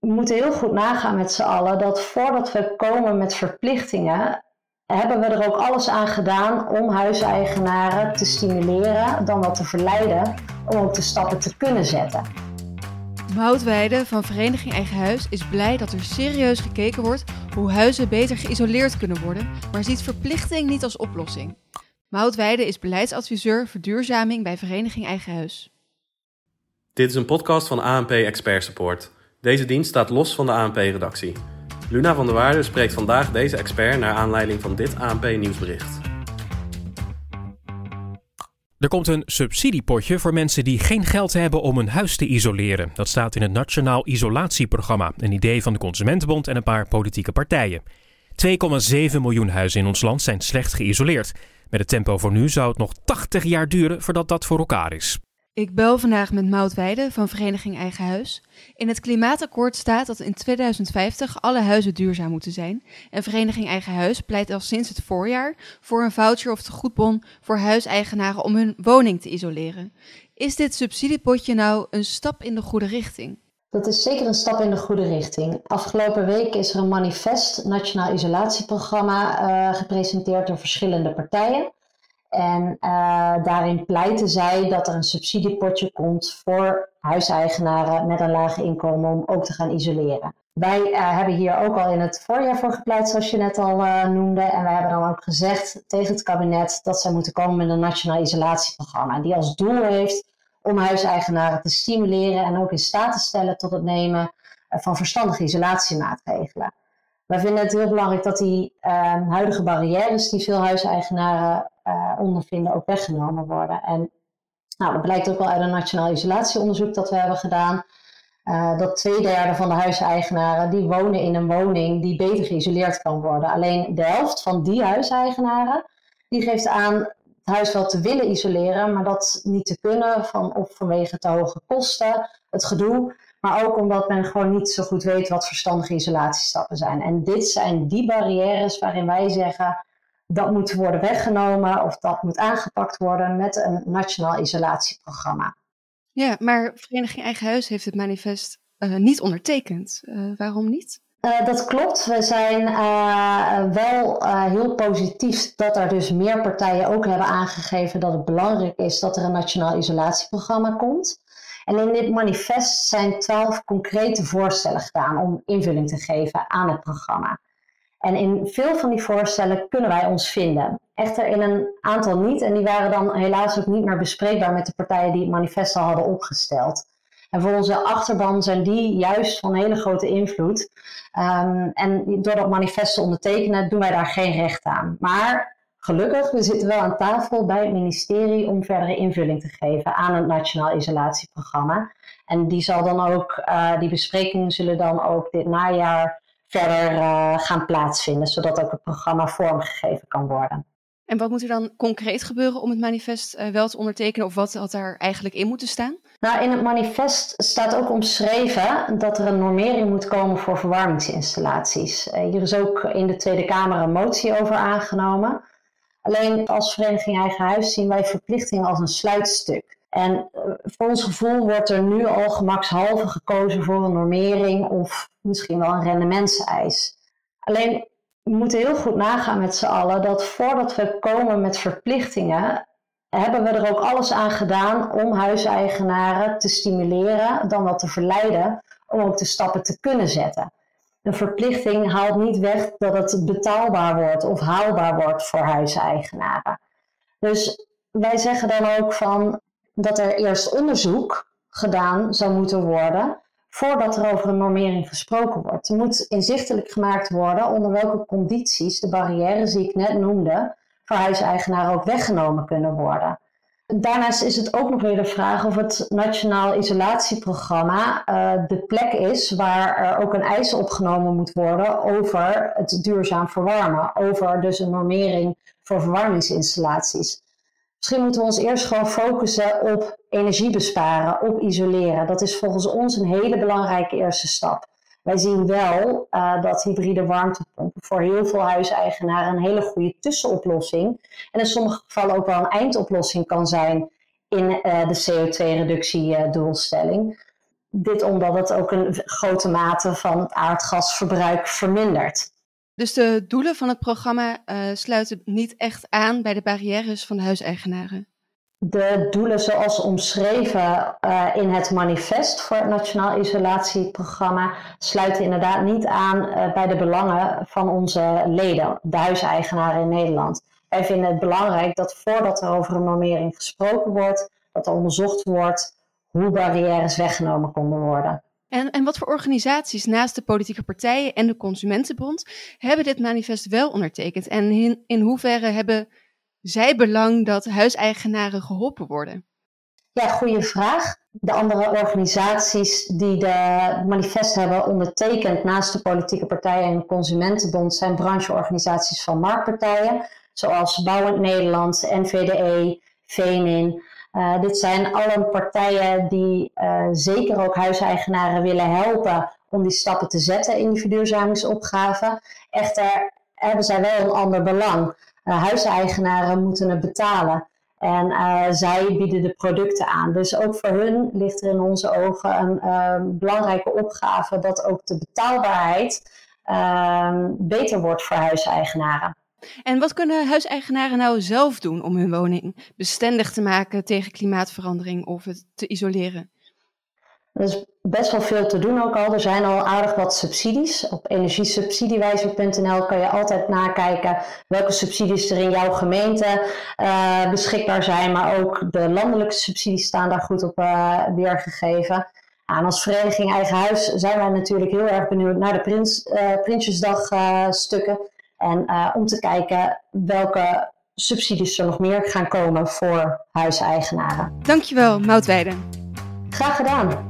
we moeten heel goed nagaan met z'n allen dat voordat we komen met verplichtingen, hebben we er ook alles aan gedaan om huiseigenaren te stimuleren, dan wat te verleiden, om ook de stappen te kunnen zetten. Moutweide van Vereniging Eigen Huis is blij dat er serieus gekeken wordt hoe huizen beter geïsoleerd kunnen worden, maar ziet verplichting niet als oplossing. Moutweide is beleidsadviseur verduurzaming bij Vereniging Eigen Huis. Dit is een podcast van ANP Expert Support. Deze dienst staat los van de ANP-redactie. Luna van der Waarde spreekt vandaag deze expert naar aanleiding van dit ANP-nieuwsbericht. Er komt een subsidiepotje voor mensen die geen geld hebben om hun huis te isoleren. Dat staat in het Nationaal Isolatieprogramma, een idee van de Consumentenbond en een paar politieke partijen. 2,7 miljoen huizen in ons land zijn slecht geïsoleerd. Met het tempo voor nu zou het nog 80 jaar duren voordat dat voor elkaar is. Ik bel vandaag met Mout Weide van Vereniging Eigen Huis. In het klimaatakkoord staat dat in 2050 alle huizen duurzaam moeten zijn. En Vereniging Eigen Huis pleit al sinds het voorjaar voor een voucher of tegoedbon voor huiseigenaren om hun woning te isoleren. Is dit subsidiepotje nou een stap in de goede richting? Dat is zeker een stap in de goede richting. Afgelopen week is er een manifest, Nationaal Isolatieprogramma, uh, gepresenteerd door verschillende partijen. En uh, daarin pleiten zij dat er een subsidiepotje komt voor huiseigenaren met een laag inkomen om ook te gaan isoleren. Wij uh, hebben hier ook al in het voorjaar voor gepleit, zoals je net al uh, noemde. En wij hebben dan ook gezegd tegen het kabinet dat zij moeten komen met een nationaal isolatieprogramma. Die als doel heeft om huiseigenaren te stimuleren en ook in staat te stellen tot het nemen van verstandige isolatiemaatregelen. Wij vinden het heel belangrijk dat die huidige barrières die veel huiseigenaren uh, ondervinden ook weggenomen worden. En nou, dat blijkt ook wel uit een nationaal isolatieonderzoek dat we hebben gedaan. Uh, dat twee derde van de huiseigenaren die wonen in een woning die beter geïsoleerd kan worden. Alleen de helft van die huiseigenaren die geeft aan het huis wel te willen isoleren, maar dat niet te kunnen, van, of vanwege te hoge kosten, het gedoe. Maar ook omdat men gewoon niet zo goed weet wat verstandige isolatiestappen zijn. En dit zijn die barrières waarin wij zeggen, dat moet worden weggenomen of dat moet aangepakt worden met een nationaal isolatieprogramma. Ja, maar Vereniging Eigen Huis heeft het manifest uh, niet ondertekend. Uh, waarom niet? Uh, dat klopt. We zijn wel heel positief dat er dus meer partijen ook hebben aangegeven dat het belangrijk is dat er een nationaal isolatieprogramma komt. En in dit manifest zijn twaalf concrete voorstellen gedaan om invulling te geven aan het programma. En in veel van die voorstellen kunnen wij ons vinden. Echter in een aantal niet. En die waren dan helaas ook niet meer bespreekbaar met de partijen die het manifest al hadden opgesteld. En voor onze achterban zijn die juist van hele grote invloed. Um, en door dat manifest te ondertekenen doen wij daar geen recht aan. Maar gelukkig, we zitten wel aan tafel bij het ministerie om verdere invulling te geven aan het Nationaal Isolatieprogramma. En die zal dan ook, uh, die besprekingen zullen dan ook dit najaar verder uh, gaan plaatsvinden, zodat ook het programma vormgegeven kan worden. En wat moet er dan concreet gebeuren om het manifest uh, wel te ondertekenen, of wat had daar eigenlijk in moeten staan? Nou, in het manifest staat ook omschreven dat er een normering moet komen voor verwarmingsinstallaties. Hier is ook in de Tweede Kamer een motie over aangenomen. Alleen als Vereniging Eigen Huis zien wij verplichting als een sluitstuk. En uh, voor ons gevoel wordt er nu al gemakshalve gekozen voor een normering of misschien wel een rendementseis. Alleen we moeten heel goed nagaan met z'n allen dat voordat we komen met verplichtingen, hebben we er ook alles aan gedaan om huiseigenaren te stimuleren, dan wat te verleiden, om ook de stappen te kunnen zetten. Een verplichting haalt niet weg dat het betaalbaar wordt of haalbaar wordt voor huiseigenaren. Dus wij zeggen dan ook van dat er eerst onderzoek gedaan zou moeten worden voordat er over een normering gesproken wordt. Er moet inzichtelijk gemaakt worden onder welke condities de barrières die ik net noemde voor huiseigenaren ook weggenomen kunnen worden. Daarnaast is het ook nog weer de vraag of het Nationaal Isolatieprogramma uh, de plek is waar er ook een eis opgenomen moet worden over het duurzaam verwarmen, over dus een normering voor verwarmingsinstallaties. Misschien moeten we ons eerst gewoon focussen op energie besparen, op isoleren. Dat is volgens ons een hele belangrijke eerste stap. Wij zien wel uh, dat hybride warmtepompen voor heel veel huiseigenaren een hele goede tussenoplossing en in sommige gevallen ook wel een eindoplossing kan zijn in uh, de CO2-reductiedoelstelling. dit omdat het ook een grote mate van aardgasverbruik vermindert. Dus de doelen van het programma sluiten niet echt aan bij de barrières van de huiseigenaren? De doelen zoals omschreven uh, in het manifest voor het Nationaal Isolatieprogramma sluiten inderdaad niet aan uh, bij de belangen van onze leden, de huiseigenaren in Nederland. Wij vinden het belangrijk dat voordat er over een normering gesproken wordt, dat er onderzocht wordt hoe barrières weggenomen konden worden. En, en wat voor organisaties naast de politieke partijen en de Consumentenbond hebben dit manifest wel ondertekend? En in, in hoeverre hebben zij belang dat huiseigenaren geholpen worden? Ja, goede vraag. De andere organisaties die de manifest hebben ondertekend naast de politieke partijen en Consumentenbond zijn brancheorganisaties van marktpartijen, zoals Bouwend Nederland, NVDE, Venin. Uh, dit zijn alle partijen die uh, zeker ook huiseigenaren willen helpen om die stappen te zetten in die verduurzamingsopgave. Echter hebben zij wel een ander belang. Uh, huiseigenaren moeten het betalen. En zij bieden de producten aan. Dus ook voor hun ligt er in onze ogen een belangrijke opgave dat ook de betaalbaarheid beter wordt voor huiseigenaren. En wat kunnen huiseigenaren nou zelf doen om hun woning bestendig te maken tegen klimaatverandering of het te isoleren? Er is best wel veel te doen ook al. Er zijn al aardig wat subsidies. Op energiesubsidiewijzer.nl kan je altijd nakijken welke subsidies er in jouw gemeente uh, beschikbaar zijn. Maar ook de landelijke subsidies staan daar goed op uh, weergegeven. En als vereniging Eigen Huis zijn wij natuurlijk heel erg benieuwd naar de Prins, uh, Prinsjesdag stukken. En om te kijken welke subsidies er nog meer gaan komen voor huiseigenaren. Dankjewel, Moutweide. Graag gedaan.